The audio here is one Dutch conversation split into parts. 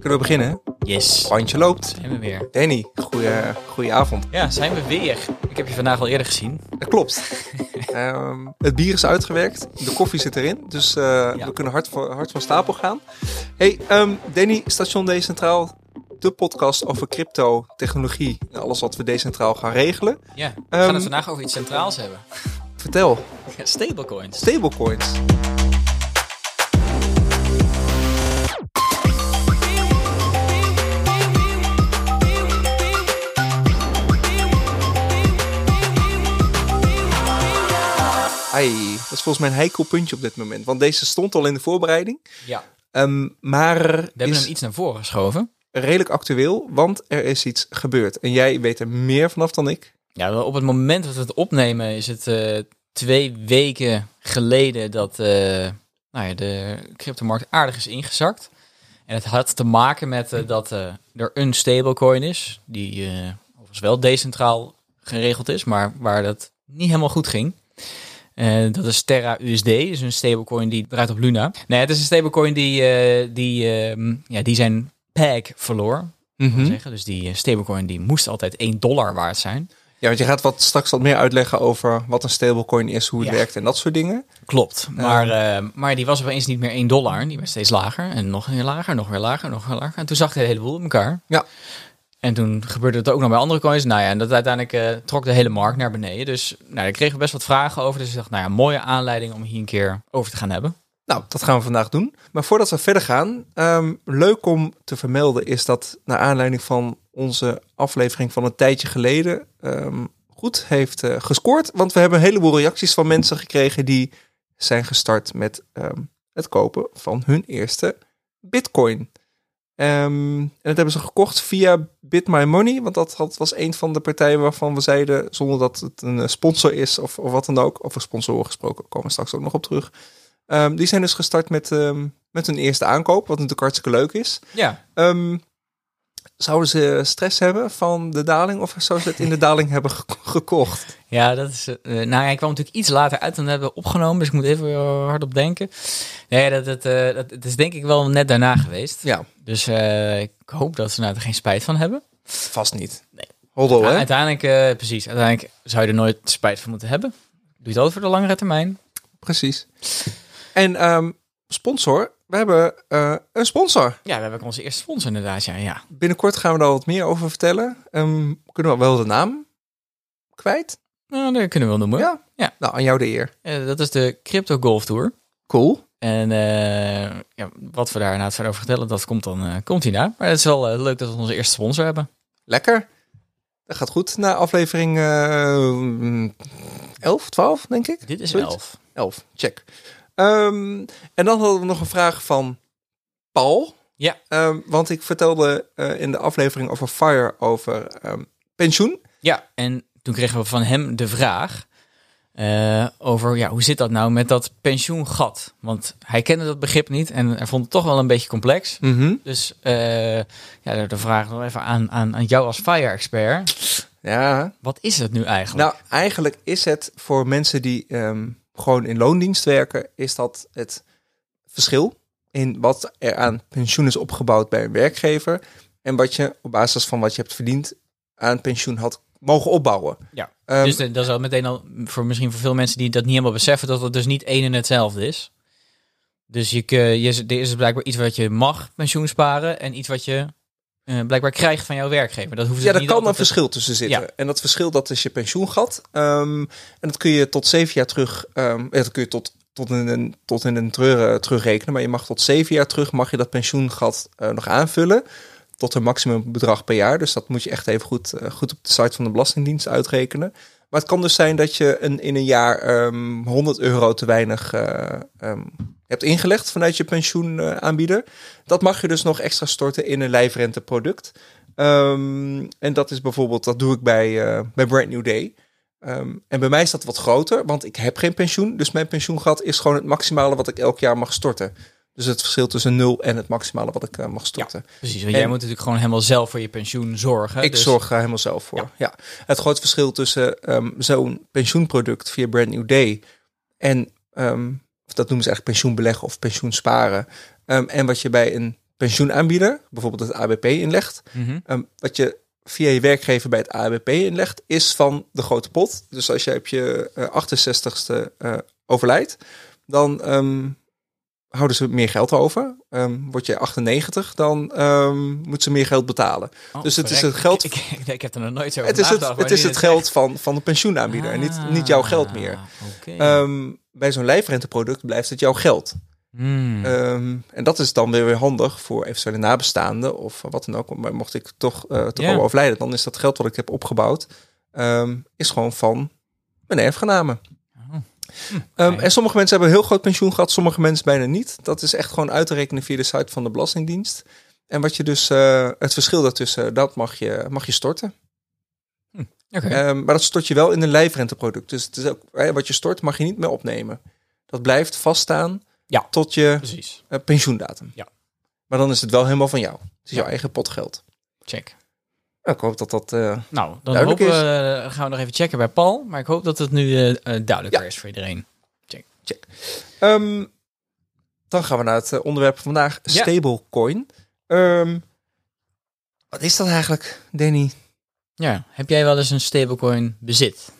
Kunnen we beginnen? Yes. Bandje loopt. Zijn we weer. Danny, goeie, goeie avond. Ja, zijn we weer. Ik heb je vandaag al eerder gezien. Dat klopt. Ehm, het bier is uitgewerkt. De koffie zit erin. Dus eh, we kunnen hard, voor, hard van stapel gaan. Hey, ehm, Danny, Station Decentraal. De podcast over crypto, technologie en alles wat we decentraal gaan regelen. Ja, we Ehm, gaan het vandaag over iets centraals hebben. Vertel, stablecoins. stablecoins. Ai, dat is volgens mij een heikel puntje op dit moment. Want deze stond al in de voorbereiding. Ja. Ehm, maar We hebben hem iets naar voren geschoven. redelijk actueel, want er is iets gebeurd. En jij weet er meer vanaf dan ik. Ja, op het moment dat we het opnemen is het eh, twee weken geleden dat eh, nou ja, de cryptomarkt aardig is ingezakt. En het had te maken met eh, dat er een stablecoin is, die overigens wel decentraal geregeld is, maar waar dat niet helemaal goed ging. Eh, dat is Terra USD, dus een stablecoin die draait op Luna. Nee, het is een stablecoin die, eh, die, ehm, ja, die zijn peg verloor. Mhm. zeggen. Dus die eh, stablecoin die moest altijd 1 dollar waard zijn. Ja, want je gaat wat, straks wat meer uitleggen over wat een stablecoin is, hoe het Ja. werkt en dat soort dingen. Klopt. Maar, maar die was opeens niet meer 1 dollar. Die werd steeds lager. En nog weer lager, nog weer lager, nog weer lager. En toen zag hij de hele boel op elkaar. Ja. En toen gebeurde het ook nog bij andere coins. Nou ja, en dat uiteindelijk eh, trok de hele markt naar beneden. Dus nou, daar kregen we best wat vragen over. Dus ik dacht, nou ja, mooie aanleiding om hier een keer over te gaan hebben. Nou, dat gaan we vandaag doen. Maar voordat we verder gaan, ehm, leuk om te vermelden is dat naar aanleiding van onze aflevering van een tijdje geleden ehm, goed heeft eh, gescoord. Want we hebben een heleboel reacties van mensen gekregen die zijn gestart met ehm, het kopen van hun eerste bitcoin. Ehm, en dat hebben ze gekocht via Bit My Money. Want dat had, was een van de partijen waarvan we zeiden, zonder dat het een eh, sponsor is of, of wat dan ook. Over sponsoren gesproken, komen we straks ook nog op terug. Ehm, die zijn dus gestart met, ehm, met hun eerste aankoop, wat natuurlijk hartstikke leuk is. Ja. Zouden ze stress hebben van de daling of zouden ze het in de daling hebben ge- gekocht? Ja, dat is. eh, nou ik kwam natuurlijk iets later uit dan hebben we opgenomen. Dus ik moet even uh, hard op denken. Nee, dat, dat, eh, dat, het is denk ik wel net daarna geweest. Ja, Dus eh, ik hoop dat ze nou er geen spijt van hebben. vast niet. Nee. Hoddel, hè? uiteindelijk, precies. Uiteindelijk zou je er nooit spijt van moeten hebben. Doe je het altijd voor de langere termijn. Precies. En ehm, sponsor, we hebben eh, een sponsor. Ja, we hebben onze eerste sponsor inderdaad. Ja, ja. Binnenkort gaan we daar wat meer over vertellen. Ehm, kunnen we wel de naam kwijt? Nou, dat kunnen we wel noemen. Ja. Ja. Nou, aan jou de eer. Eh, dat is de Crypto Golf Tour. Cool. En eh, ja, wat we daar inderdaad verder over vertellen, dat komt dan komt hierna. Maar het is wel leuk dat we onze eerste sponsor hebben. Lekker. Dat gaat goed. Na aflevering eh 11, 12, denk ik. Dit is Zoiets. 11. 11, check. Ehm, en dan hadden we nog een vraag van Paul. Ja. Ehm, want ik vertelde eh, in de aflevering over Fire over ehm, pensioen. Ja, en toen kregen we van hem de vraag eh, over ja, hoe zit dat nou met dat pensioengat? Want hij kende dat begrip niet en hij vond het toch wel een beetje complex. Dus eh, ja, de vraag nog even aan, aan, aan jou als fire-expert. Ja. Wat is het nu eigenlijk? Nou, eigenlijk is het voor mensen die gewoon in loondienst werken, is dat het verschil in wat er aan pensioen is opgebouwd bij een werkgever en wat je op basis van wat je hebt verdiend aan pensioen had mogen opbouwen. Ja, Ehm, dus dat is al meteen al voor misschien voor veel mensen die dat niet helemaal beseffen, dat het dus niet één en hetzelfde is. Dus je, je, er is blijkbaar iets wat je mag pensioen sparen en iets wat je eh, blijkbaar krijgt van jouw werkgever. Dat hoeft Ja, daar kan een verschil tussen zitten. Ja. En dat verschil dat is je pensioengat. Ehm, en dat kun je tot zeven jaar terug. ehm, dat kun je tot, tot in een, tot in een treur, terugrekenen. Maar je mag tot zeven jaar terug mag je dat pensioengat eh, nog aanvullen. Tot een maximum bedrag per jaar. Dus dat moet je echt even goed, eh, goed op de site van de Belastingdienst uitrekenen. Maar het kan dus zijn dat je een, in een jaar ehm 100 euro te weinig eh, ehm, hebt ingelegd vanuit je pensioenaanbieder. dat mag je dus nog extra storten in een lijfrenteproduct. Ehm, en dat is bijvoorbeeld, dat doe ik bij, eh, bij Brand New Day. Ehm, en bij mij is dat wat groter, want ik heb geen pensioen. Dus mijn pensioengat is gewoon het maximale wat ik elk jaar mag storten. Dus het verschil tussen 0 en het maximale wat ik eh, mag storten. Precies, want jij moet natuurlijk gewoon helemaal zelf voor je pensioen zorgen. Ik dus- zorg daar helemaal zelf voor. Ja. Het grote verschil tussen ehm, zo'n pensioenproduct via Brand New Day en of dat noemen ze eigenlijk pensioenbeleggen of pensioensparen. ehm, en wat je bij een pensioenaanbieder, bijvoorbeeld het ABP, inlegt. Mhm. Ehm, wat je via je werkgever bij het ABP inlegt, is van de grote pot. Dus als je op je eh, 68ste eh, overlijdt, dan ehm, houden ze meer geld over. Ehm, word je 98, dan ehm moeten ze meer geld betalen. Oh, Dus het is het geld- Ik, ik, ik heb er nog nooit zo over Het is het, is het geld van, van de pensioenaanbieder en niet, niet jouw geld meer. Ah. Ehm, bij zo'n lijfrenteproduct blijft het jouw geld. Hmm. En dat is dan weer weer handig voor eventuele nabestaanden of wat dan ook. Maar mocht ik toch eh te komen overlijden, dan is dat geld wat ik heb opgebouwd, is gewoon van mijn erfgenamen. Ehm, en sommige mensen hebben een heel groot pensioen gehad, sommige mensen bijna niet. Dat is echt gewoon uit te rekenen via de site van de Belastingdienst. En wat je dus, eh, het verschil daartussen, dat mag je, mag je storten. Oké. Ehm, maar dat stort je wel in een lijfrenteproduct. Dus het is ook, eh, wat je stort mag je niet meer opnemen. Dat blijft vaststaan Ja. tot je eh, pensioendatum. Ja. Maar dan is het wel helemaal van jou. Het is Ja. jouw eigen potgeld. Check. Ik hoop dat dat... eh, Nou, dan hopen we, eh, gaan we nog even checken bij Paul. Maar ik hoop dat het nu eh, duidelijker Ja. is voor iedereen. ehm, dan gaan we naar het onderwerp van vandaag. Ja. Stablecoin. Ehm, wat is dat eigenlijk, Danny? Ja, heb jij wel eens een stablecoin bezit?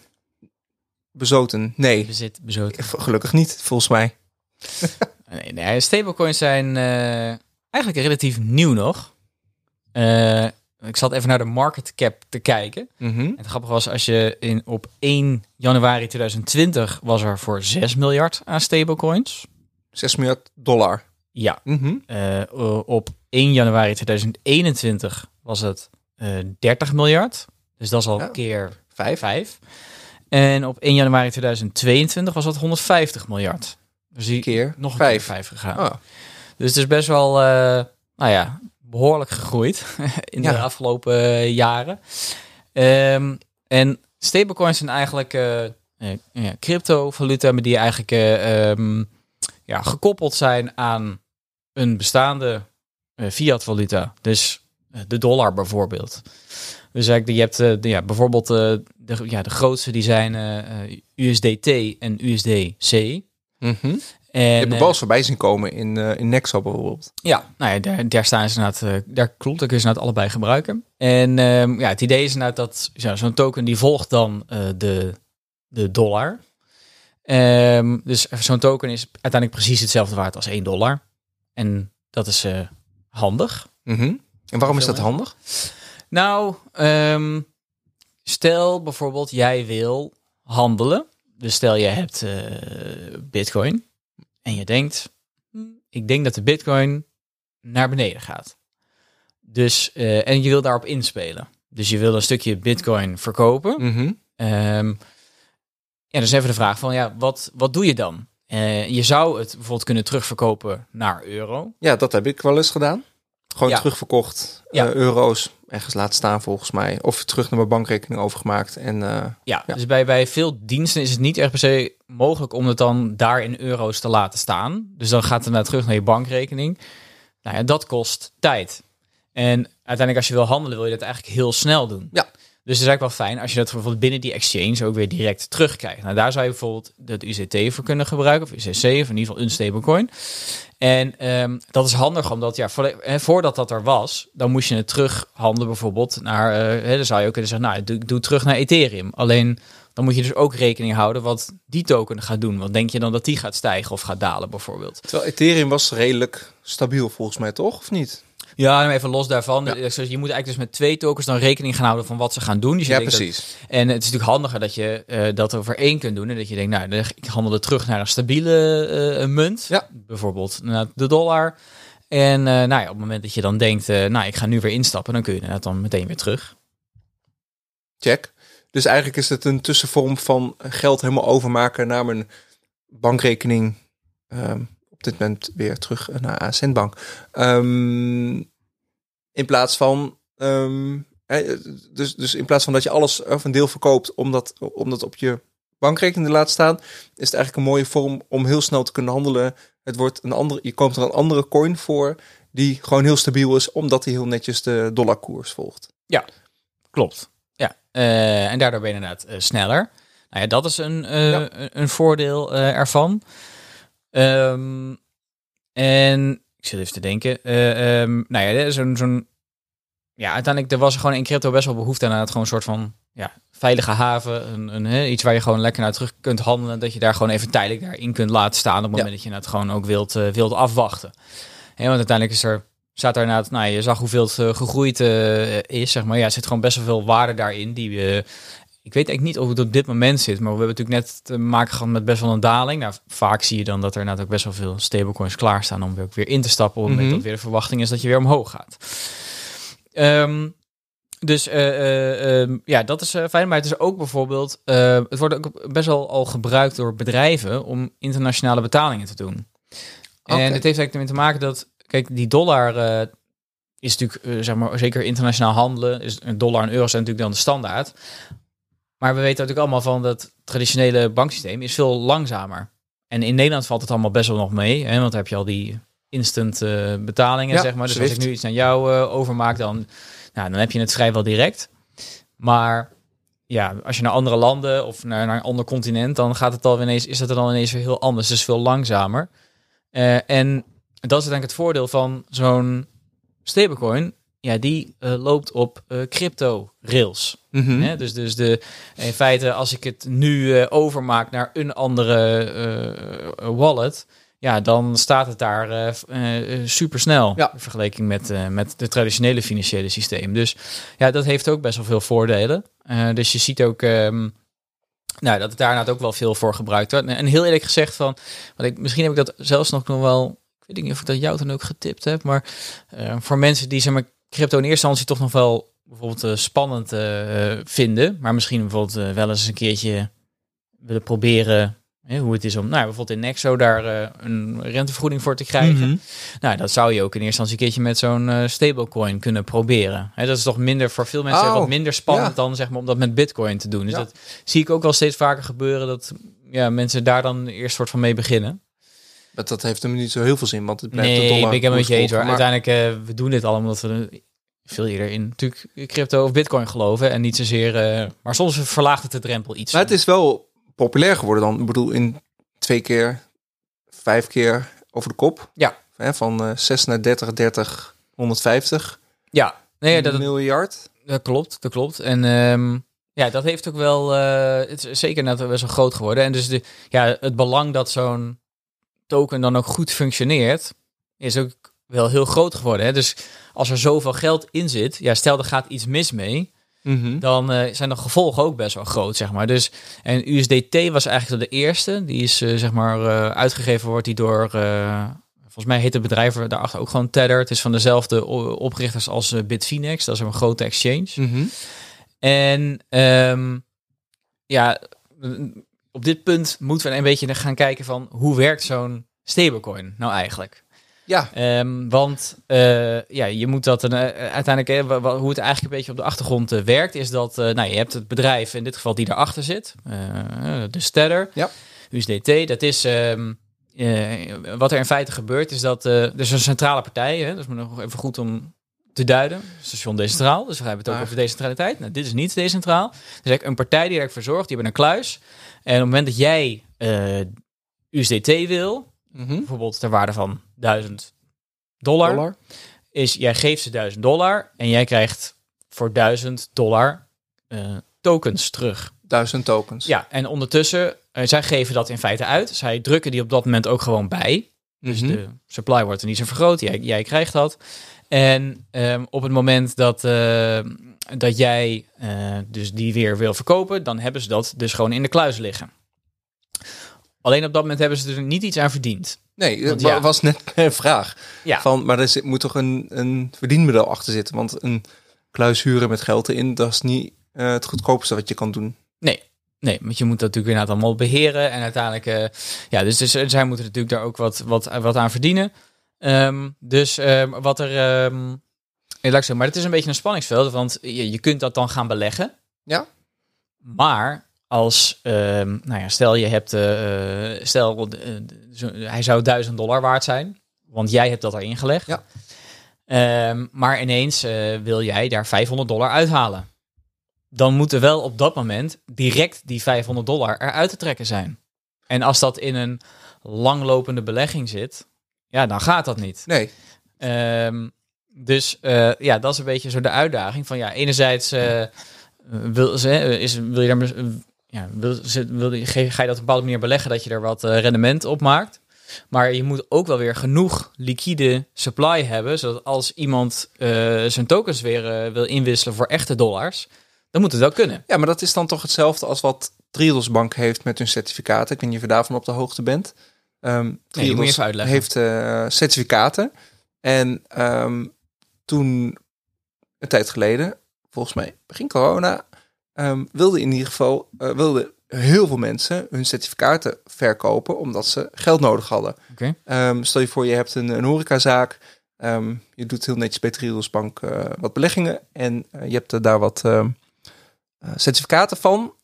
Bezoten? Nee, Bezit, bezoten? gelukkig niet, volgens mij. Nee, nee stablecoins zijn eigenlijk relatief nieuw nog. Ik zat even naar de market cap te kijken. En het grappige was, als je in, op 1 januari 2020 was er voor 6 miljard aan stablecoins. 6 miljard dollar. Ja, Mhm. eh, op 1 januari 2021 was het eh 30 miljard. Dus dat is al Ja. keer Vijf. 5. En op 1 januari 2022 was dat 150 miljard. Dus die Keer nog een vijf. keer 5 gegaan. Ah, Dus het is best wel, eh, nou ja, behoorlijk gegroeid in de Ja. afgelopen eh, jaren. Ehm, en stablecoins zijn eigenlijk eh eh, ja, cryptovaluta, maar die eigenlijk eh, ehm, ja, gekoppeld zijn aan een bestaande eh, fiat-valuta. Dus de dollar bijvoorbeeld. Dus eigenlijk, je hebt de, ja, bijvoorbeeld de, ja, de grootste, die zijn USDT en USDC. mhm. En, Je hebt eh, er wel eens voorbij zien komen in, eh in Nexo bijvoorbeeld. ja, nou ja, daar, daar staan ze inderdaad, eh, daar klopt, daar kun je ze inderdaad allebei gebruiken. En ehm, ja, het idee is inderdaad dat ja, zo'n token die volgt dan eh, de, de dollar. Ehm, dus zo'n token is uiteindelijk precies hetzelfde waard als 1 dollar. En dat is eh, handig. Mhm. En waarom is dat handig? Nou, ehm, stel bijvoorbeeld jij wil handelen. Dus stel je hebt eh, bitcoin en je denkt, "Hm, ik denk dat de bitcoin naar beneden gaat. Dus, eh, en je wil daarop inspelen. Dus je wil een stukje bitcoin verkopen. Mhm. Ehm ja, dus even de vraag van, ja, wat, wat doe je dan? Eh, je zou het bijvoorbeeld kunnen terugverkopen naar euro. Ja, dat heb ik wel eens gedaan. Gewoon Ja. terugverkocht, Ja. eh, euro's ergens laten staan volgens mij. Of terug naar mijn bankrekening overgemaakt. En eh, Ja, Ja. dus bij, bij veel diensten is het niet echt per se mogelijk om het dan daar in euro's te laten staan. Dus dan gaat het naar terug naar je bankrekening. Nou ja, dat kost tijd. En uiteindelijk als je wil handelen, wil je dat eigenlijk heel snel doen. Ja. Dus het is eigenlijk wel fijn als je dat bijvoorbeeld binnen die exchange ook weer direct terugkrijgt. Nou, daar zou je bijvoorbeeld het UZT voor kunnen gebruiken, of UCC, of in ieder geval een stablecoin. En ehm, dat is handig, omdat ja, voordat dat er was, dan moest je het terughandelen bijvoorbeeld naar, hè, dan zou je ook kunnen zeggen, nou, doe, doe terug naar Ethereum. Alleen dan moet je dus ook rekening houden wat die token gaat doen. Want denk je dan dat die gaat stijgen of gaat dalen bijvoorbeeld? terwijl Ethereum was redelijk stabiel volgens mij, toch? Of niet? Ja, en even los daarvan. Ja. Dus Je moet eigenlijk dus met twee tokens dan rekening gaan houden van wat ze gaan doen. Dus je Ja, dat- precies. en het is natuurlijk handiger dat je eh, dat over één kunt doen. En dat je denkt, nou, ik handel het terug naar een stabiele eh, munt. Ja. Bijvoorbeeld naar de dollar. En eh, nou ja, op het moment dat je dan denkt, nou, ik ga nu weer instappen, dan kun je inderdaad dan meteen weer terug. Check. Dus eigenlijk is het een tussenvorm van geld helemaal overmaken naar mijn bankrekening. Ehm, dit moment weer terug naar ASN Bank. Ehm, in plaats van. ehm, eh, dus, dus in plaats van dat je alles of een deel verkoopt om dat, om dat op je bankrekening te laten staan, is het eigenlijk een mooie vorm om heel snel te kunnen handelen. Het wordt een andere, je koopt er een andere coin voor die gewoon heel stabiel is, omdat hij heel netjes de dollarkoers volgt. Klopt. Ja, eh, en daardoor ben je inderdaad eh, sneller. Nou ja, dat is een, eh, Ja. een- voordeel eh, ervan. Ehm, en ik zit even te denken. Eh, ehm, nou ja, zo'n, zo'n, ja, uiteindelijk er was er gewoon in crypto best wel behoefte aan het gewoon een soort van ja, veilige haven, een, een, iets waar je gewoon lekker naar terug kunt handelen, dat je daar gewoon even tijdelijk daarin kunt laten staan op het moment dat je het gewoon ook wilt, uh, wilt afwachten. Want uiteindelijk is er staat daar inderdaad, nou, je zag hoeveel het uh, gegroeid uh, is, zeg maar. Ja, er zit gewoon best wel veel waarde daarin die we ik weet eigenlijk niet of het op dit moment zit, maar we hebben natuurlijk net te maken gehad met best wel een daling. Nou, vaak zie je dan dat er ook best wel veel stablecoins klaarstaan om weer, weer in te stappen. Op het moment mhm. dat weer de verwachting is dat je weer omhoog gaat. Um, dus uh, uh, ja, dat is fijn. Maar het is ook bijvoorbeeld, het wordt ook best wel al gebruikt door bedrijven om internationale betalingen te doen. En het heeft eigenlijk ermee te maken dat, kijk, die dollar is natuurlijk, zeg maar, zeker internationaal handelen, is een dollar en euro zijn natuurlijk dan de standaard. Maar we weten natuurlijk allemaal van dat traditionele banksysteem is veel langzamer. En in Nederland valt het allemaal best wel nog mee. Hè, want dan heb je al die instant uh, betalingen, zeg maar. Dus als ik nu iets aan jou uh, overmaak, dan, nou, dan heb je het vrijwel direct. Maar ja, als je naar andere landen of naar, naar een ander continent, dan gaat het al ineens, is het dan ineens weer heel anders. Dus veel langzamer. Uh, en dat is denk ik het voordeel van zo'n stablecoin ja, die uh, loopt op uh, crypto rails. Mm -hmm. dus, dus de, in feite, als ik het nu uh, overmaak naar een andere wallet, ja, dan staat het daar super snel ja. in vergelijking met, met de traditionele financiële systeem. Dus ja, dat heeft ook best wel veel voordelen. dus je ziet ook. Um, nou, dat het daar ook wel veel voor gebruikt wordt. En heel eerlijk gezegd van, want ik, misschien heb ik dat zelfs nog wel ik weet niet of ik dat jou dan ook getipt heb, maar uh, voor mensen die zeg maar crypto in eerste instantie toch nog wel bijvoorbeeld uh, spannend uh, vinden. Maar misschien bijvoorbeeld uh, wel eens een keertje willen proberen hoe het is om nou, bijvoorbeeld in Nexo daar een rentevergoeding voor te krijgen. Mhm. Nou, dat zou je ook in eerste instantie een keertje met zo'n stablecoin kunnen proberen. Hè, dat is toch minder voor veel mensen oh, wat minder spannend dan zeg maar om dat met bitcoin te doen. Dus dat zie ik ook wel steeds vaker gebeuren dat ja, mensen daar dan eerst soort van mee beginnen. Dat, dat heeft hem niet zo heel veel zin, want het blijft nee, de dollar. ik ben het met je eens hoor. Uiteindelijk, uh, we doen dit allemaal omdat we veel eerder in natuurlijk crypto of bitcoin geloven en niet zozeer. Uh, maar soms verlaagt het de drempel iets. Maar het is wel populair geworden dan. Ik bedoel, in twee keer, vijf keer over de kop. Ja. Hè, van uh, 6 naar 30, 30, 150. Ja, nee, dat miljard. Dat klopt, dat klopt. En um, ja, dat heeft ook wel. Uh, het is zeker net best wel groot geworden. En dus de, ja, het belang dat zo'n token dan ook goed functioneert, is ook wel heel groot geworden. Hè? Dus als er zoveel geld in zit, ja, stel er gaat iets mis mee, mhm. dan uh, zijn de gevolgen ook best wel groot, zeg maar. Dus en USDT was eigenlijk de eerste, die is uh, zeg maar uh, uitgegeven wordt die door volgens mij heet het bedrijf daarachter ook gewoon Tether. Het is van dezelfde oprichters als Bitfinex, dat is een grote exchange. Mhm. En um, ja, op dit punt moeten we een beetje gaan kijken van hoe werkt zo'n stablecoin nou eigenlijk? Ja. Um, want uh, ja, je moet dat uh, uiteindelijk, uh, hoe het eigenlijk een beetje op de achtergrond werkt, is dat nou, je hebt het bedrijf, in dit geval die erachter zit, de Stellar, ja. USDT. Dat is um, wat er in feite gebeurt, is dat er is een centrale partij, hè, dat is nog even goed om te duiden. Station decentraal, dus we hebben het ook over decentraliteit. Nou, dit is niet decentraal. Dus eigenlijk een partij die ervoor zorgt, die hebben een kluis. En op het moment dat jij USDT wil, Mhm. bijvoorbeeld ter waarde van 1000 dollar, is jij geeft ze 1000 dollar en jij krijgt voor 1000 dollar uh, tokens terug. 1000 tokens. Ja, en ondertussen, uh, zij geven dat in feite uit. Zij drukken die op dat moment ook gewoon bij. Dus mhm. de supply wordt er niet zo vergroot. Jij, jij krijgt dat. En um, op het moment dat, uh, dat jij dus die weer wil verkopen, dan hebben ze dat dus gewoon in de kluis liggen. Alleen op dat moment hebben ze er niet iets aan verdiend. Nee, dat was net een vraag. Ja. Van, maar er moet toch een, een verdienmodel achter zitten? Want een kluis huren met geld erin, dat is niet uh, het goedkoopste wat je kan doen. Nee, Nee, want je moet dat natuurlijk inderdaad allemaal beheren. En uiteindelijk, uh, ja, dus, dus zij moeten natuurlijk daar ook wat, wat, wat aan verdienen. Um, dus um, wat er, um, maar het is een beetje een spanningsveld, want je, je kunt dat dan gaan beleggen. Ja. Maar als, ehm, nou ja, stel je hebt, uh, stel uh, hij zou 1000 dollar waard zijn, want jij hebt dat erin gelegd. Ja. Um, maar ineens uh, wil jij daar 500 dollar uithalen. Dan moet er wel op dat moment direct die 500 dollar eruit te trekken zijn. En als dat in een langlopende belegging zit, ja, dan gaat dat niet. Nee. Ehm, dus eh, ja, dat is een beetje zo de uitdaging van ja, enerzijds eh, wil, ze, is, wil je daar ja, wil, ze- wil, je- ga je dat op een bepaalde manier beleggen dat je er wat eh, rendement op maakt. Maar je moet ook wel weer genoeg liquide supply hebben, zodat als iemand zijn tokens weer wil inwisselen voor echte dollars, dan moet het wel kunnen. Ja, maar dat is dan toch hetzelfde als wat Triodos Bank heeft met hun certificaten. Ik weet niet of je daarvan op de hoogte bent. Je Triodos uitleggen. heeft certificaten. En ehm, toen, een tijd geleden, volgens mij begin corona, ehm wilde in ieder geval eh, wilden heel veel mensen hun certificaten verkopen omdat ze geld nodig hadden. Oké. Ehm, stel je voor, je hebt een, een horecazaak. ehm, je doet heel netjes bij Triodos Bank eh, wat beleggingen. En eh, je hebt daar wat eh, certificaten van.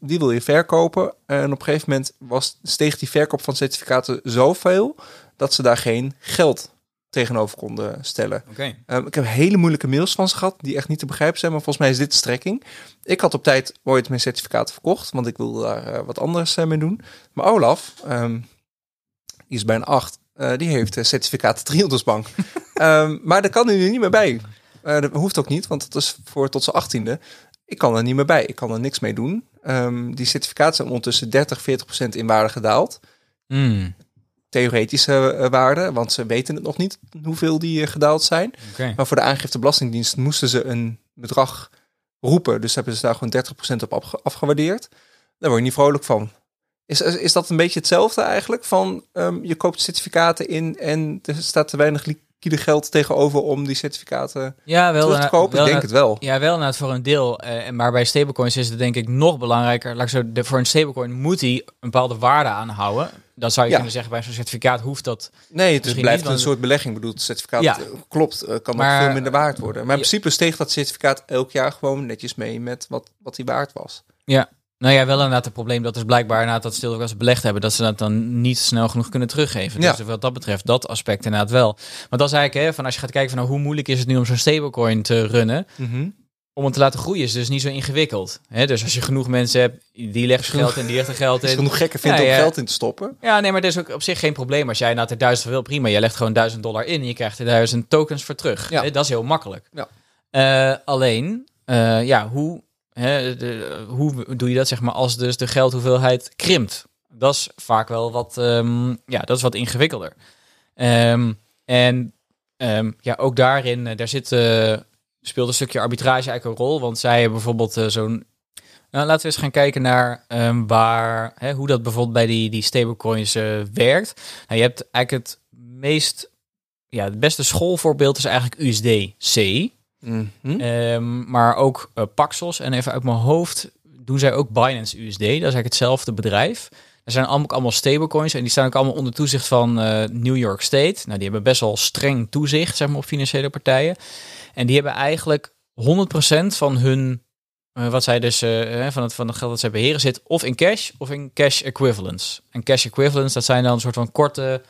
Die wil je verkopen. En op een gegeven moment was, steeg die verkoop van certificaten zoveel... dat ze daar geen geld tegenover konden stellen. Ehm, ik heb hele moeilijke mails van ze gehad die echt niet te begrijpen zijn, maar volgens mij is dit de strekking. Ik had op tijd ooit mijn certificaten verkocht, want ik wilde daar eh, wat anders eh, mee doen. Maar Olaf, ehm, die is bijna acht, eh, die heeft uh, certificaten Triodos Bank. Ehm, maar daar kan hij nu niet meer bij. Dat hoeft ook niet, want dat is voor tot zijn achttiende. Ik kan er niet meer bij. Ik kan er niks mee doen. Die certificaten zijn ondertussen 30, 40 procent in waarde gedaald Hmm, theoretische eh, waarde, want ze weten het nog niet hoeveel die eh, gedaald zijn. Maar voor de aangifte belastingdienst moesten ze een bedrag roepen. Dus hebben ze daar gewoon 30% op afge- afgewaardeerd. Daar word je niet vrolijk van. Is, is dat een beetje hetzelfde eigenlijk? Van ehm, je koopt certificaten in en er staat te weinig liquide geld tegenover om die certificaten Ja, wel. terug te kopen? wel, Ik denk het wel. Ja, wel inderdaad voor een deel. En maar bij stablecoins is het denk ik nog belangrijker. Laat ik zo, de, voor een stablecoin moet hij een bepaalde waarde aanhouden. Dan zou je Ja. kunnen zeggen, bij zo'n certificaat hoeft dat. Nee, het blijft niet, een soort belegging. Ik bedoel, het certificaat Ja. eh, klopt, eh, kan Maar- veel minder waard worden. Maar in principe steeg dat certificaat elk jaar gewoon netjes mee met wat, wat die waard was. Ja. Nou ja, wel inderdaad het probleem dat is blijkbaar inderdaad dat ook als ze belegd hebben, dat ze dat dan niet snel genoeg kunnen teruggeven. Ja. Dus wat dat betreft, dat aspect inderdaad wel. Maar dat is eigenlijk, hè, van als je gaat kijken van nou, hoe moeilijk is het nu om zo'n stablecoin te runnen, om het te laten groeien is dus niet zo ingewikkeld. Hè? Dus als je genoeg mensen hebt, die leggen geld in, die leggen geld Als je in. genoeg gekken vindt Ja, om ja. geld in te stoppen. Ja, nee, maar dat is ook op zich geen probleem. Als jij nou er duizend wil, prima. Je legt gewoon duizend dollar in en je krijgt er duizend tokens voor terug. Ja. Hè, Dat is heel makkelijk. Ja. Eh, alleen, eh, ja, hoe, hè, de, hoe doe je dat zeg maar als dus de geldhoeveelheid krimpt? Dat is vaak wel wat, ehm, ja, dat is wat ingewikkelder. Ehm, en ehm, ja, ook daarin, eh, daar zit, speelt een stukje arbitrage eigenlijk een rol. Want zij hebben bijvoorbeeld eh, zo'n nou, laten we eens gaan kijken naar ehm, waar, hè, hoe dat bijvoorbeeld bij die, die stablecoins eh, werkt. Nou, je hebt eigenlijk het meest, ja, het beste schoolvoorbeeld is eigenlijk USDC. Mhm. Ehm, maar ook eh, Paxos. En even uit mijn hoofd doen zij ook Binance USD. Dat is eigenlijk hetzelfde bedrijf. Er zijn allemaal, allemaal stablecoins en die staan ook allemaal onder toezicht van New York State. Nou, die hebben best wel streng toezicht zeg maar, op financiële partijen. En die hebben eigenlijk 100% van hun, eh, wat zij dus, eh, van, het, van het geld dat zij beheren, zit of in cash of in cash equivalents. En cash equivalents, dat zijn dan een soort van korte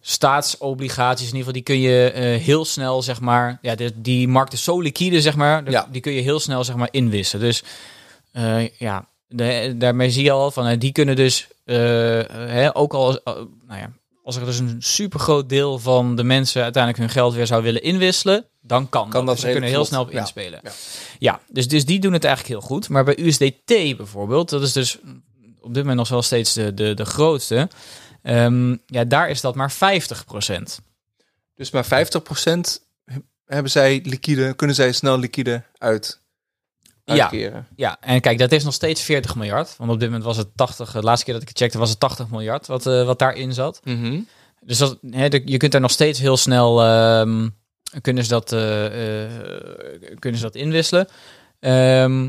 staatsobligaties in ieder geval, die kun je eh, heel snel, zeg maar, ja, de, die markt is zo liquide, zeg maar, de- Ja. die kun je heel snel, zeg maar, inwissen. Dus eh, ja, de- daarmee zie je al van, eh, die kunnen dus, eh, eh, hè, ook al, eh, nou ja, als er dus een super groot deel van de mensen uiteindelijk hun geld weer zou willen inwisselen, dan kan, Kan dat Dus ze kunnen heel snel op. Ja. inspelen. Ja. Ja, dus, dus die doen het eigenlijk heel goed. Maar bij USDT bijvoorbeeld, dat is dus op dit moment nog wel steeds de, de, de grootste. Ehm, ja, daar is dat maar 50%. Dus maar 50% hebben zij liquide, kunnen zij snel liquide uit. Uitkeren. Ja, en kijk, dat is nog steeds 40 miljard. Want op dit moment was het 80, de laatste keer dat ik het checkte was het 80 miljard wat, eh, wat daarin zat. Mhm. Dus dat, hè, je kunt daar nog steeds heel snel, ehm, kunnen, ze dat, eh, eh, kunnen ze dat inwisselen. Ehm,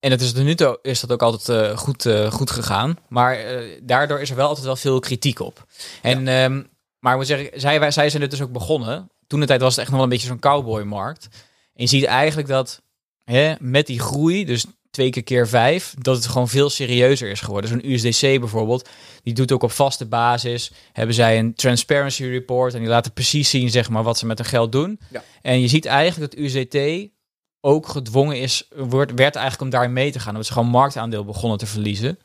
en het is tot nu toe is dat ook altijd goed, goed gegaan. Maar daardoor is er wel altijd wel veel kritiek op. En, ehm, maar ik moet zeggen, zij, wij, zij zijn het dus ook begonnen. Toen de tijd was het echt nog wel een beetje zo'n cowboymarkt. En je ziet eigenlijk dat hè, met die groei, dus twee keer keer vijf, dat het gewoon veel serieuzer is geworden. Zo'n USDC bijvoorbeeld, die doet ook op vaste basis. Hebben zij een transparency report en die laten precies zien zeg maar, wat ze met hun geld doen. Ja. En je ziet eigenlijk dat USDT ook gedwongen is, wordt, werd eigenlijk om daarin mee te gaan. Omdat ze gewoon marktaandeel begonnen te verliezen.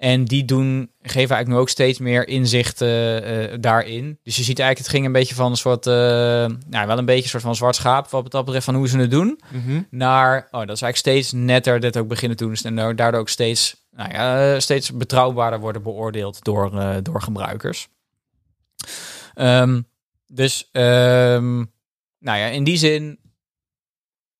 En die doen, geven eigenlijk nu ook steeds meer inzicht eh, eh, daarin. Dus je ziet eigenlijk, het ging een beetje van een soort, eh, nou wel een beetje een soort van zwart schaap wat dat betreft van hoe ze het doen. Mhm. Naar, oh, dat is eigenlijk steeds netter dit ook beginnen te doen. En daardoor ook steeds, nou ja, steeds betrouwbaarder worden beoordeeld door, door gebruikers. Ehm, dus, ehm, nou ja, in die zin,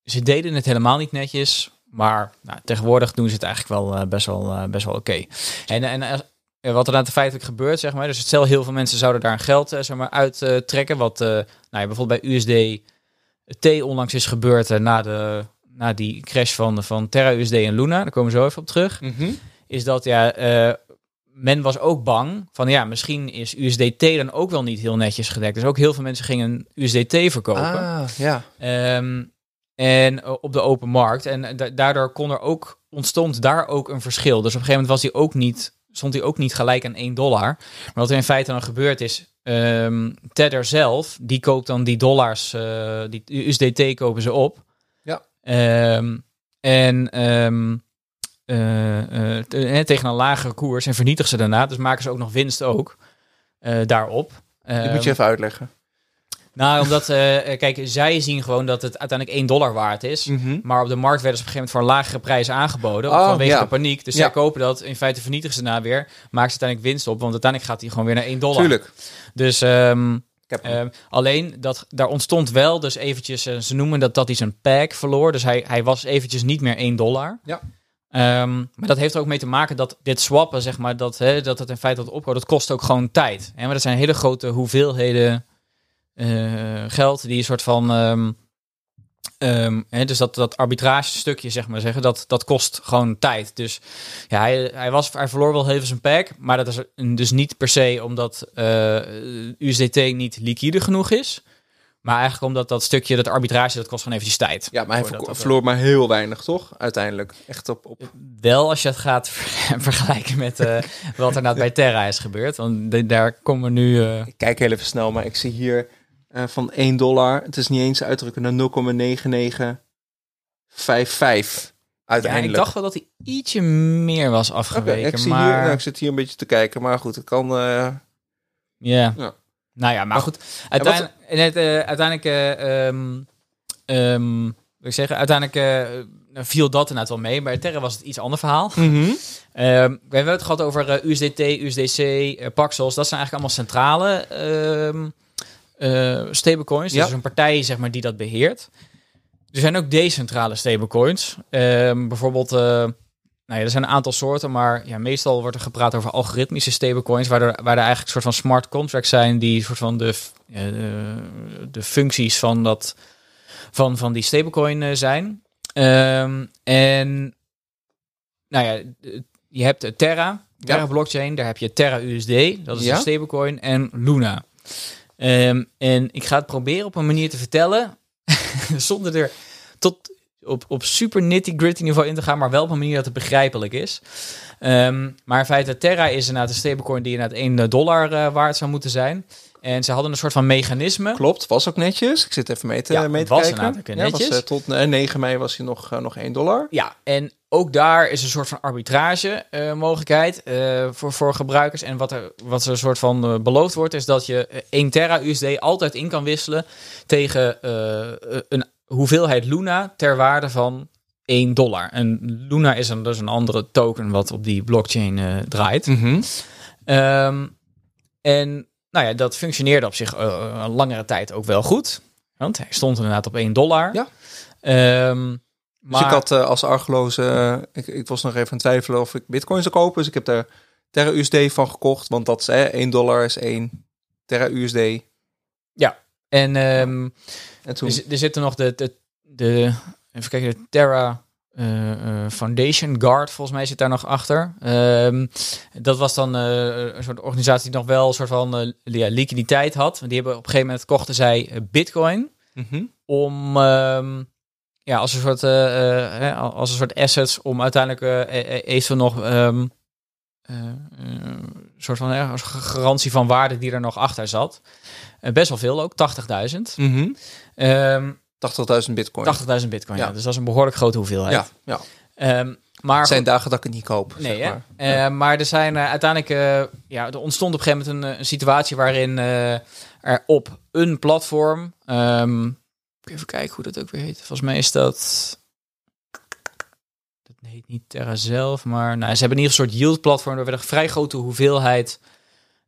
ze deden het helemaal niet netjes. Maar nou, tegenwoordig doen ze het eigenlijk wel eh, best wel, eh, best wel oké. En, en als- wat er dan feitelijk gebeurt, zeg maar. Dus stel heel veel mensen zouden daar geld eh, zeg maar, uit trekken. Wat nou ja, bijvoorbeeld bij USD-T onlangs is gebeurd na, de, na die crash van, van Terra USD en Luna. Daar komen we zo even op terug. Mhm. Is dat ja, men was ook bang van ja, misschien is USDT dan ook wel niet heel netjes gedekt. Dus ook heel veel mensen gingen USDT verkopen. Ah, ja. Ehm, en eh, op de open markt. En da- daardoor kon er ook, ontstond daar ook een verschil. Dus op een gegeven moment was die ook niet, stond hij ook niet gelijk aan 1 dollar. Maar wat er in feite dan gebeurd is, ehm Tether zelf, die koopt dan die dollars, eh, die USDT kopen ze op. Ja. Ehm, en ehm, eh, eh, te- eh, tegen een lagere koers en vernietigen ze daarna. Dus maken ze ook nog winst ook eh, daarop. Die moet je even uitleggen. Nou, omdat, eh, eh, kijk, zij zien gewoon dat het uiteindelijk 1 dollar waard is. Mhm. Maar op de markt werden ze op een gegeven moment voor een lagere prijs aangeboden. Oh, vanwege ja. de paniek. Dus Ja. zij kopen dat. In feite vernietigen ze daarna weer. Maken ze uiteindelijk winst op. Want uiteindelijk gaat die gewoon weer naar 1 dollar. Tuurlijk. Dus ehm, Ik heb hem. ehm, alleen, dat, daar ontstond wel dus eventjes... eh, ze noemen dat dat hij zijn pack verloor. Dus hij, hij was eventjes niet meer 1 dollar. Ja. Ehm, maar dat heeft er ook mee te maken dat dit swappen, zeg maar, dat, hè, dat het in feite wat opkomt, dat kost ook gewoon tijd. Hè? Maar dat zijn hele grote hoeveelheden eh, geld die een soort van. ehm, ehm, hè, dus dat, dat arbitrage stukje, zeg maar zeggen, dat, dat kost gewoon tijd. Dus ja, hij, hij, was, hij verloor wel even zijn pack, maar dat is dus niet per se omdat eh, USDT niet liquide genoeg is. Maar eigenlijk omdat dat stukje, dat arbitrage, dat kost gewoon eventjes tijd. ja, maar hij dat- verloor maar heel weinig, toch? Uiteindelijk. Echt op... op... Wel als je het gaat ver- vergelijken met eh, wat er nou bij Terra is gebeurd. Want daar komen we nu... eh, Ik kijk heel even snel, maar ik zie hier eh, van 1 dollar. Het is niet eens uitdrukken naar 0,9955. ja, Uiteindelijk. ik dacht wel dat hij ietsje meer was afgeweken. ik, zie maar hier, nou, ik zit hier een beetje te kijken, maar goed, het kan. eh, ja. Ja. Nou ja, maar Maar goed. Uiteindelijk, net, eh, uiteindelijk eh, ehm, ehm, wil ik zeggen, uiteindelijk viel dat inderdaad wel mee. Bij Terra was het iets ander verhaal. mhm. Ehm, we hebben het gehad over USDT, USDC, Paxos. Dat zijn eigenlijk allemaal centrale eh, stablecoins. Ja. Dus een partij zeg maar, die dat beheert. Er zijn ook decentrale stablecoins. Ehm, bijvoorbeeld, eh, nou ja, er zijn een aantal soorten, maar ja, meestal wordt er gepraat over algoritmische stablecoins, waar er, waar er eigenlijk een soort van smart contracts zijn die soort van de, eh, de, functies van, dat, van, van die stablecoin zijn. Ehm, en nou ja, je hebt de Terra, Terra Ja. blockchain, daar heb je Terra USD, dat is Ja. een stablecoin, en Luna. Ehm, en ik ga het proberen op een manier te vertellen, zonder er tot op, op super nitty-gritty niveau in te gaan, maar wel op een manier dat het begrijpelijk is. Ehm, maar in feite, Terra is inderdaad een stablecoin die inderdaad 1 dollar eh, waard zou moeten zijn. En ze hadden een soort van mechanisme. Klopt, was ook netjes. Ik zit even mee te, Ja, mee te was kijken. ook Ja, netjes. was, eh, tot eh, 9 mei was hij nog, eh, nog 1 dollar. Ja, en ook daar is een soort van arbitrage eh, mogelijkheid eh, voor, voor gebruikers. En wat er, wat er een soort van eh, beloofd wordt, is dat je eh, 1 Terra USD altijd in kan wisselen tegen een hoeveelheid Luna ter waarde van 1 dollar. En Luna is een, dus een andere token wat op die blockchain draait. Mhm. Ehm, en nou ja, dat functioneerde op zich een langere tijd ook wel goed. Want hij stond inderdaad op 1 dollar. Ja. Ehm, Dus ik had eh, als argeloze, eh, ik, ik was nog even aan het twijfelen of ik bitcoin zou kopen. Dus ik heb daar Terra USD van gekocht, want dat is eh, 1 dollar is 1 Terra USD. En ehm, En toen, er, er zitten nog de, de, de even kijken, de Terra eh, Foundation Guard, volgens mij zit daar nog achter. Ehm, dat was dan een soort organisatie die nog wel een soort van ja, liquiditeit had. Want die hebben op een gegeven moment kochten zij Bitcoin Mhm. om ehm, ja, als een soort eh, eh, hè, als een soort assets om uiteindelijk eventueel nog ehm, eh, eh, een soort van als garantie van waarde die er nog achter zat. Best wel veel ook, 80.000. Mhm. Ehm 80.000 bitcoin. 80.000 bitcoin, ja. Ja. Dus dat is een behoorlijk grote hoeveelheid. ja, ja. Ehm, Maar Het zijn dagen dat ik het niet koop. Nee, zeg maar. Eh, maar er zijn eh, uiteindelijk, eh, ja, er ontstond op een gegeven moment een, een situatie waarin eh, er op een platform, ehm, even kijken hoe dat ook weer heet. Volgens mij is dat, dat heet niet Terra zelf, maar nou, ze hebben in ieder geval een soort yield platform. Er werd een vrij grote hoeveelheid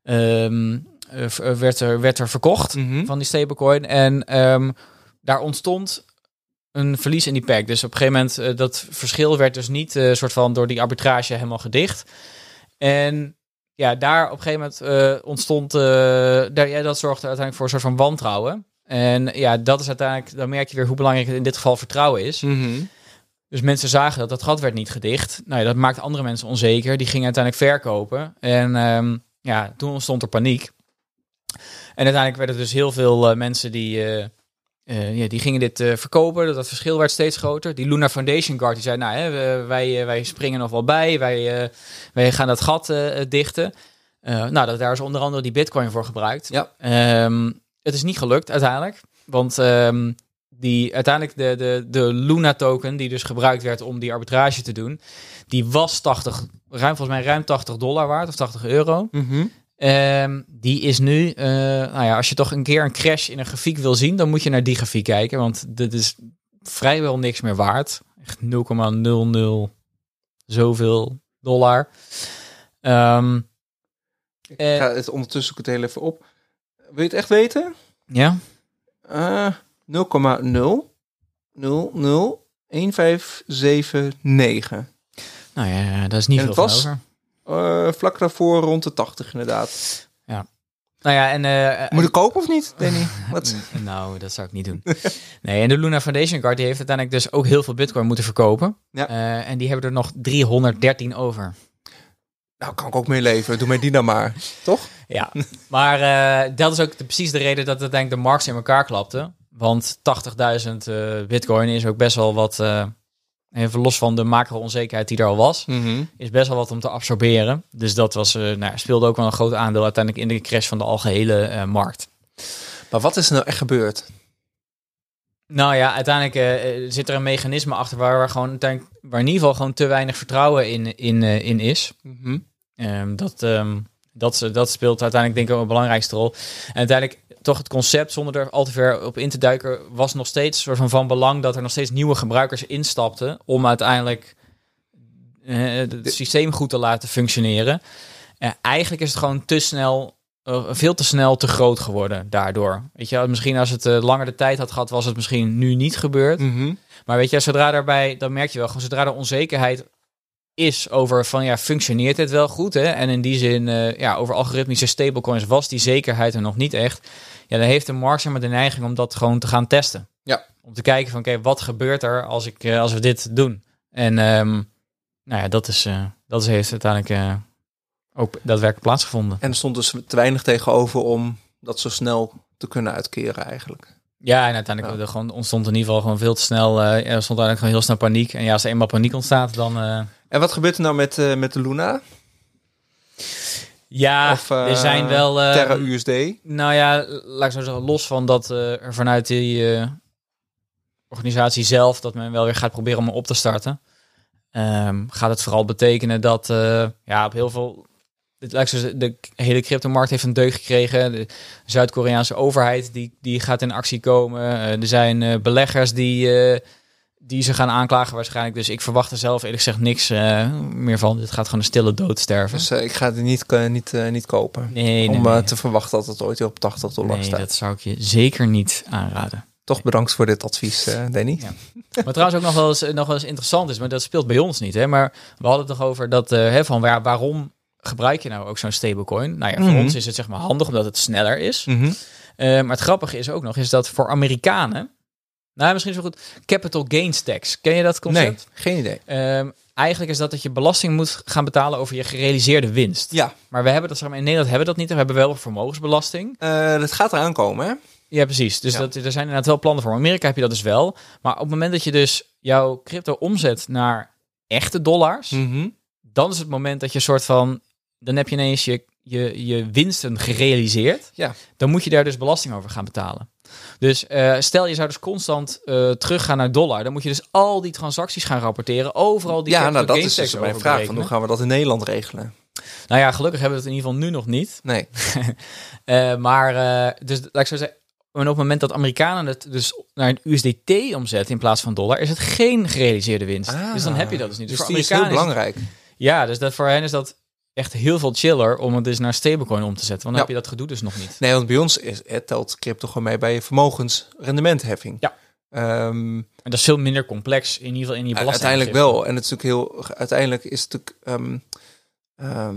ehm, eh, eh, werd, er, werd er verkocht Mhm. van die stablecoin. En ehm, daar ontstond een verlies in die pack. Dus op een gegeven moment, eh, dat verschil werd dus niet eh soort van door die arbitrage helemaal gedicht. En ja, daar op een gegeven moment ontstond, daar, ja, dat zorgde uiteindelijk voor een soort van wantrouwen. En ja, dat is uiteindelijk, dan merk je weer hoe belangrijk het in dit geval vertrouwen is. Mhm. Dus mensen zagen dat dat gat werd niet gedicht. Nou ja, dat maakt andere mensen onzeker. Die gingen uiteindelijk verkopen. En ehm, ja, toen ontstond er paniek. En uiteindelijk werden dus heel veel eh, mensen die, eh, eh, ja, die gingen dit verkopen. Dat verschil werd steeds groter. Die Luna Foundation Guard die zei, nou hè, wij, wij springen nog wel bij. Wij, wij gaan dat gat dichten. Nou, dat, daar is onder andere die bitcoin voor gebruikt. Ja. Ehm, het is niet gelukt uiteindelijk. Want ehm, die, uiteindelijk de, de, de Luna token, die dus gebruikt werd om die arbitrage te doen, die was 80, ruim, volgens mij ruim 80 dollar waard of 80 euro. Mhm. Ehm, die is nu, eh, nou ja, als je toch een keer een crash in een grafiek wil zien, dan moet je naar die grafiek kijken, want dit is vrijwel niks meer waard. Echt 0,00 zoveel dollar. Ehm, Ik Eh. ga het ondertussen ik het heel even op. Wil je het echt weten? ja, Eh 0,0001579. nou ja, dat is niet En veel het was-. Eh, vlak daarvoor rond de 80 inderdaad. Nou ja, en... eh, Moet ik kopen of niet, Danny? Wat? Nou, dat zou ik niet doen. Nee, en de Luna Foundation Card die heeft uiteindelijk dus ook heel veel bitcoin moeten verkopen. Ja. En die hebben er nog 313 over. Nou, kan ik ook mee leven. Doe mij die dan maar. Toch? Ja, maar eh, dat is ook de- precies de reden dat uiteindelijk de markt in elkaar klapte. Want 80.000 eh, bitcoin is ook best wel wat, eh, even los van de macro-onzekerheid die er al was, is best wel wat om te absorberen. Dus dat was, nou, speelde ook wel een groot aandeel uiteindelijk in de crash van de algehele eh, markt. Maar wat is er nou echt gebeurd? Nou ja, uiteindelijk zit er een mechanisme achter waar, waar, gewoon, waar in ieder geval gewoon te weinig vertrouwen in, in, in is. Ehm, dat, ehm, dat, dat speelt uiteindelijk denk ik ook een belangrijkste rol. En uiteindelijk toch het concept, zonder er al te ver op in te duiken, was nog steeds soort van, van belang dat er nog steeds nieuwe gebruikers instapten om uiteindelijk eh, het systeem goed te laten functioneren. Eh, eigenlijk is het gewoon te snel, eh, veel te snel te groot geworden daardoor. Weet je, misschien als het eh, langer de tijd had gehad, was het misschien nu niet gebeurd. Mhm. Maar weet je, zodra daarbij, dan merk je wel, gewoon zodra er onzekerheid is over van ja, functioneert het wel goed? Hè? En in die zin, eh, ja, over algoritmische stablecoins was die zekerheid er nog niet echt. Ja, dan heeft de markt zeg maar de neiging om dat gewoon te gaan testen. Ja. Om te kijken van oké, wat gebeurt er als, ik, eh, als we dit doen? En ehm, nou ja, dat is, eh, dat is heeft uiteindelijk ook daadwerkelijk plaatsgevonden. En er stond dus te weinig tegenover om dat zo snel te kunnen uitkeren eigenlijk. Ja, en uiteindelijk Ja. er gewoon ontstond in ieder geval gewoon veel te snel. er stond eigenlijk gewoon heel snel paniek. En ja, als er eenmaal paniek ontstaat, dan. En wat gebeurt er nou met, eh, met de Luna? ja, of eh, er zijn wel. eh, Terra USD? Nou ja, laat ik zo zeggen, los van dat er vanuit die organisatie zelf dat men wel weer gaat proberen om op te starten, ehm, gaat het vooral betekenen dat ja, op heel veel. De hele cryptomarkt heeft een deuk gekregen. De Zuid-Koreaanse overheid die, die gaat in actie komen. Er zijn beleggers die, die ze gaan aanklagen waarschijnlijk. Dus ik verwacht er zelf eerlijk gezegd niks eh, meer van. Dit gaat gewoon een stille dood sterven. Dus eh, ik ga die niet, eh, niet, niet kopen. nee, om nee. te verwachten dat het ooit weer op 80 dollar nee staat. dat zou ik je zeker niet aanraden. Toch bedankt voor dit advies, Danny. Ja. Maar trouwens ook nog wel, eens, nog wel eens interessant is, maar dat speelt bij ons niet. Hè? Maar we hadden het toch over dat, hè, van waar, waarom gebruik je nou ook zo'n stablecoin? Nou ja, voor Mhm. ons is het zeg maar handig omdat het sneller is. Mhm. Maar het grappige is ook nog, is dat voor Amerikanen, nou misschien zo goed, capital gains tax. Ken je dat concept? Nee, geen idee. Ehm, eigenlijk is dat dat je belasting moet gaan betalen over je gerealiseerde winst. Ja, Maar we hebben dat, zeg maar, in Nederland hebben we dat niet. We hebben wel vermogensbelasting. eh, dat gaat eraan komen, hè? Ja, precies. Dus Ja. Dat, er zijn inderdaad wel plannen voor. In Amerika heb je dat dus wel. Maar op het moment dat je dus jouw crypto omzet naar echte dollars, Mhm. dan is het moment dat je een soort van, dan heb je ineens je, je, je winsten gerealiseerd. Ja. Dan moet je daar dus belasting over gaan betalen. Dus eh, stel je zou dus constant eh, teruggaan naar dollar, dan moet je dus al die transacties gaan rapporteren, overal die ja, nou dat is dus mijn vraag. Van hoe gaan we dat in Nederland regelen? Nou ja, gelukkig hebben we het in ieder geval nu nog niet. Nee. Eh, maar, dus laat ik zo zeggen, en op het moment dat Amerikanen het dus naar een USDT omzetten in plaats van dollar, is het geen gerealiseerde winst. dus dan heb je dat dus niet. Dus voor is heel Amerikanen is het- belangrijk. ja, dus dat voor hen is dat echt heel veel chiller om het dus naar stablecoin om te zetten. Want dan Ja. heb je dat gedoe dus nog niet. Nee, want bij ons is, het telt crypto gewoon mee bij je vermogensrendementheffing. Ja. Ehm, En dat is veel minder complex, in ieder geval in je belasting. uiteindelijk wel. En het is natuurlijk heel. Uiteindelijk is het natuurlijk. ehm,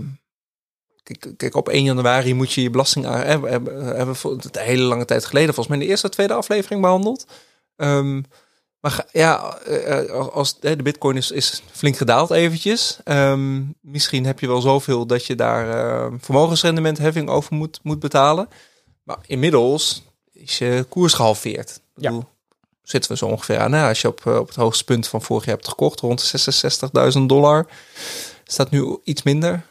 kijk, kijk, op 1 januari moet je je belasting aan. Hebben, hebben, we voor het hele lange tijd geleden, volgens mij in de eerste of tweede aflevering behandeld. Ehm, maar ja, eh, eh, als de Bitcoin is, is flink gedaald eventjes. Ehm, misschien heb je wel zoveel dat je daar eh, vermogensrendementheffing over moet, moet betalen. Maar inmiddels is je koers gehalveerd. Ja. bedoel, zitten we zo ongeveer aan. Nou, als je op, eh, op het hoogste punt van vorig jaar hebt gekocht, rond de 66.000 dollar, staat nu iets minder,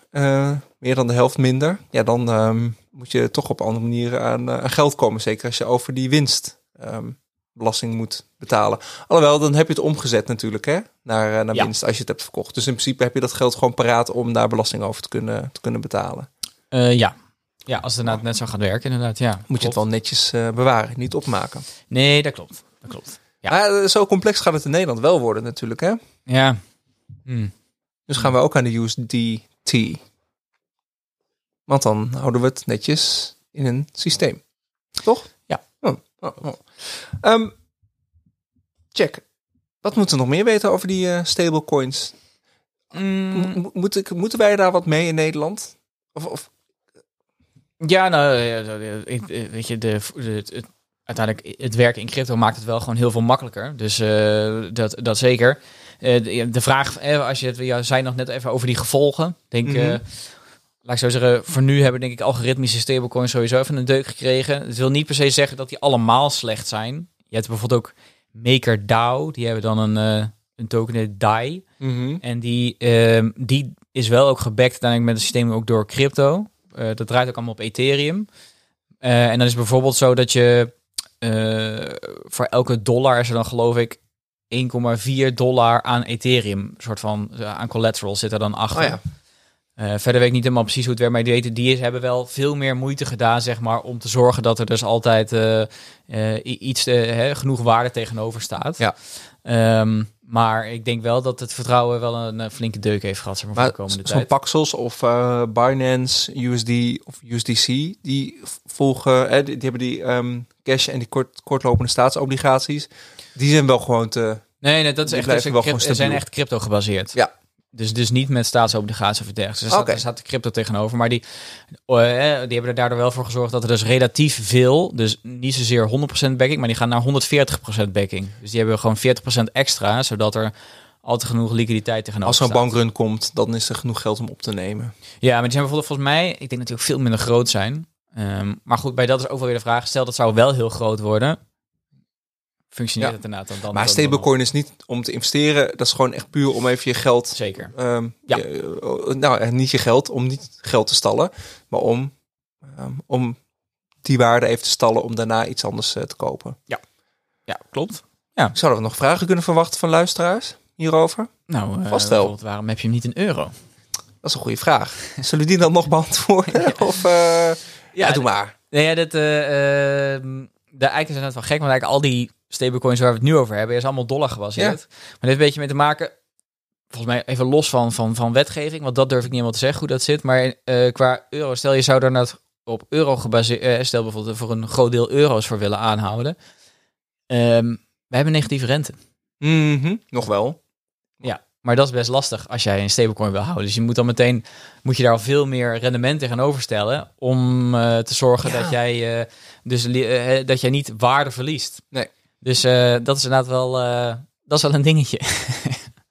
meer dan de helft minder. Ja, dan ehm, moet je toch op andere manieren aan, aan geld komen. Zeker als je over die winst ehm, belasting moet betalen. Alhoewel, dan heb je het omgezet natuurlijk, hè, naar, eh, naar Ja. winst als je het hebt verkocht. Dus in principe heb je dat geld gewoon paraat om daar belasting over te kunnen, te kunnen betalen. Eh, ja. ja, als het inderdaad net zo gaat werken, inderdaad. Ja, Moet je het wel netjes eh, bewaren, niet opmaken. Nee, dat klopt. Dat klopt. Ja. Maar zo complex gaat het in Nederland wel worden natuurlijk, hè? Ja. Hm. Dus gaan we ook aan de USDT. Want dan houden we het netjes in een systeem. Toch? Oh, oh. Ehm, check. Wat moeten we nog meer weten over die eh, stablecoins? Mm, Mo- mo- Moet ik, moeten wij daar wat mee in Nederland? Of, of Ja, nou, eh, weet je, de, de, het, uiteindelijk het werken in crypto maakt het wel gewoon heel veel makkelijker. Dus eh, dat, dat zeker. De, vraag, als je het, ja, zei nog net even over die gevolgen. Denk, eh, laat ik zo zeggen, voor nu hebben denk ik algoritmische stablecoins sowieso even een deuk gekregen. Het wil niet per se zeggen dat die allemaal slecht zijn. Je hebt bijvoorbeeld ook MakerDAO, die hebben dan een, eh een token DAI. En die, ehm, die is wel ook gebackt uiteindelijk met het systeem ook door crypto. Eh, dat draait ook allemaal op Ethereum. Eh, en dan is bijvoorbeeld zo dat je voor elke dollar is er dan geloof ik 1,4 dollar aan Ethereum. soort van aan collateral zit er dan achter. Oh ja. Eh, verder weet ik niet helemaal precies hoe het werkt, maar die, weten, die is, hebben wel veel meer moeite gedaan, zeg maar, om te zorgen dat er dus altijd eh, eh, iets, hè, genoeg waarde tegenover staat. Ja. Ehm, maar ik denk wel dat het vertrouwen wel een, flinke deuk heeft gehad, zeg maar, voor de komende zo'n tijd. Paxos of Binance, USD of USDC, die volgen, eh, die, die hebben die ehm, cash en die kort, kortlopende staatsobligaties. Die zijn wel gewoon te... Nee, nee, dat is echt, dus wel gewoon zijn echt crypto gebaseerd. Ja. Dus, dus niet met staatsobligaties of dergelijks. Dus er, staat, de crypto tegenover. Maar die, eh, die hebben er daardoor wel voor gezorgd dat er dus relatief veel, dus niet zozeer 100% backing, maar die gaan naar 140% backing. Dus die hebben gewoon 40% extra, zodat er altijd genoeg liquiditeit tegenover Als er een staat. bankrun komt, dan is er genoeg geld om op te nemen. Ja, maar die zijn bijvoorbeeld volgens mij, ik denk ook veel minder groot zijn. Ehm, maar goed, bij dat is ook wel weer de vraag. Stel dat zou wel heel groot worden. Functioneert Ja. het inderdaad dan? dan Maar stablecoin is niet om te investeren. Dat is gewoon echt puur om even je geld... Zeker. ehm, Ja. je- nou, eh, niet je geld, om niet geld te stallen. Maar om, ehm, om die waarde even te stallen om daarna iets anders eh, te kopen. Ja, klopt. Zouden we nog vragen kunnen verwachten van luisteraars hierover? Nou, eh, Vast wel. bijvoorbeeld, Waarom heb je hem niet in euro? Dat is een goede vraag. Zullen we die dan nog beantwoorden? Of, eh, ja, doe maar. Nee, ja, dat, eh, ehm, de is het net wel gek, want eigenlijk al die stablecoins waar we het nu over hebben, is allemaal dollar gebaseerd. Maar dit heeft een beetje mee te maken, volgens mij even los van, van, van wetgeving, want dat durf ik niet helemaal te zeggen hoe dat zit. Maar eh, qua euro, stel je zou daar nou op euro gebaseerd, eh, stel bijvoorbeeld voor een groot deel euro's voor willen aanhouden. Ehm we hebben negatieve rente. Mhm, Nog wel. Ja, maar dat is best lastig als jij een stablecoin wil houden. Dus je moet dan meteen, moet je daar al veel meer rendement tegenover stellen om eh, te zorgen Ja. dat jij dus dat jij niet waarde verliest. Nee. Dus eh, dat is inderdaad wel, eh, dat is wel een dingetje.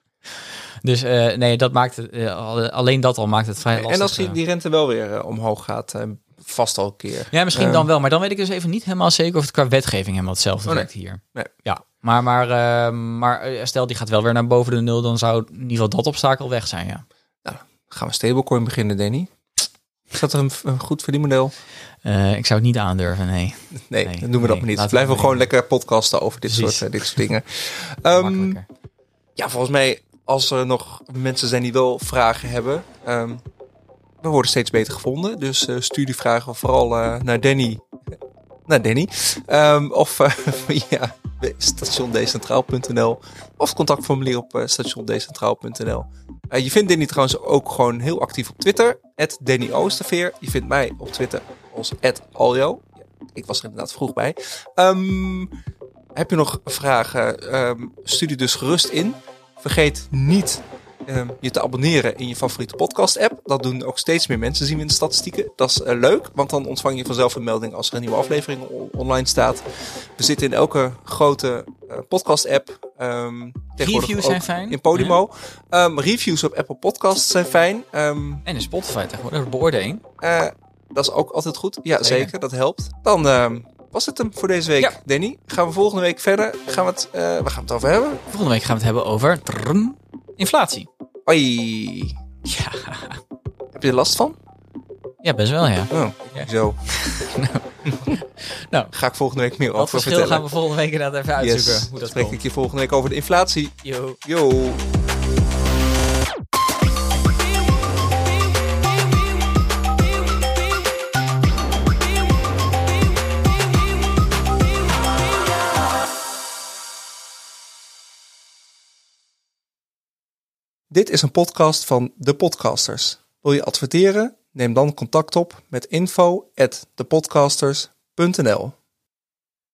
dus eh, nee, dat maakt het, al- alleen dat al maakt het vrij lastig. En als die, die rente wel weer omhoog gaat, vast al een keer. Ja, misschien dan wel. Maar dan weet ik dus even niet helemaal zeker of het qua wetgeving helemaal hetzelfde Oh, nee. werkt hier. Nee. Ja, maar, maar, eh, maar stel die gaat wel weer naar boven de nul, dan zou in ieder geval dat obstakel weg zijn, ja. Gaan we stablecoin beginnen, Danny? Is dat een, een goed verdienmodel? Eh, ik zou het niet aandurven, nee. Nee, Nee, dan doen we dat maar niet. Blijven we gewoon lekker podcasten over dit Precies. soort, eh, dit soort dingen. Ehm, ja, volgens mij, als er nog mensen zijn die wel vragen hebben, ehm, we worden steeds beter gevonden. Dus eh, stuur die vragen vooral naar Danny. Naar Danny. Ehm, of eh, via stationdecentraal.nl of contactformulier op uh, stationdecentraal.nl. Eh, je vindt Danny trouwens ook gewoon heel actief op Twitter. Danny Oosterveer. Je vindt mij op Twitter als Aljo. Ik was er inderdaad vroeg bij. Ehm, heb je nog vragen? Ehm, stuur die dus gerust in. Vergeet niet ehm, je te abonneren in je favoriete podcast app. Dat doen ook steeds meer mensen, zien we in de statistieken. Dat is eh, leuk, want dan ontvang je vanzelf een melding als er een nieuwe aflevering on- online staat. We zitten in elke grote eh, podcast app. Ehm, Reviews zijn fijn. In Podimo. Ehm, reviews op Apple Podcasts zijn fijn. Ehm, En in Spotify tegenwoordig, de beoordeling. eh, dat is ook altijd goed. Ja, zeker. Zeker. dat helpt. Dan ehm, was het hem voor deze week, Ja. Danny. Gaan we volgende week verder? Gaan we het, waar gaan we het over hebben? Volgende week gaan we het hebben over inflatie. Oei. Ja. Heb je er last van? ja, best wel ja. Oh, Ja. zo. Nou, Ga ik volgende week meer over verschil vertellen. gaan we volgende week inderdaad even uitzoeken. yes. hoe Dan dat spreek komt. ik je volgende week over de inflatie. Yo. Yo. Dit is een podcast van De Podcasters. Wil je adverteren? Neem dan contact op met info@thepodcasters.nl.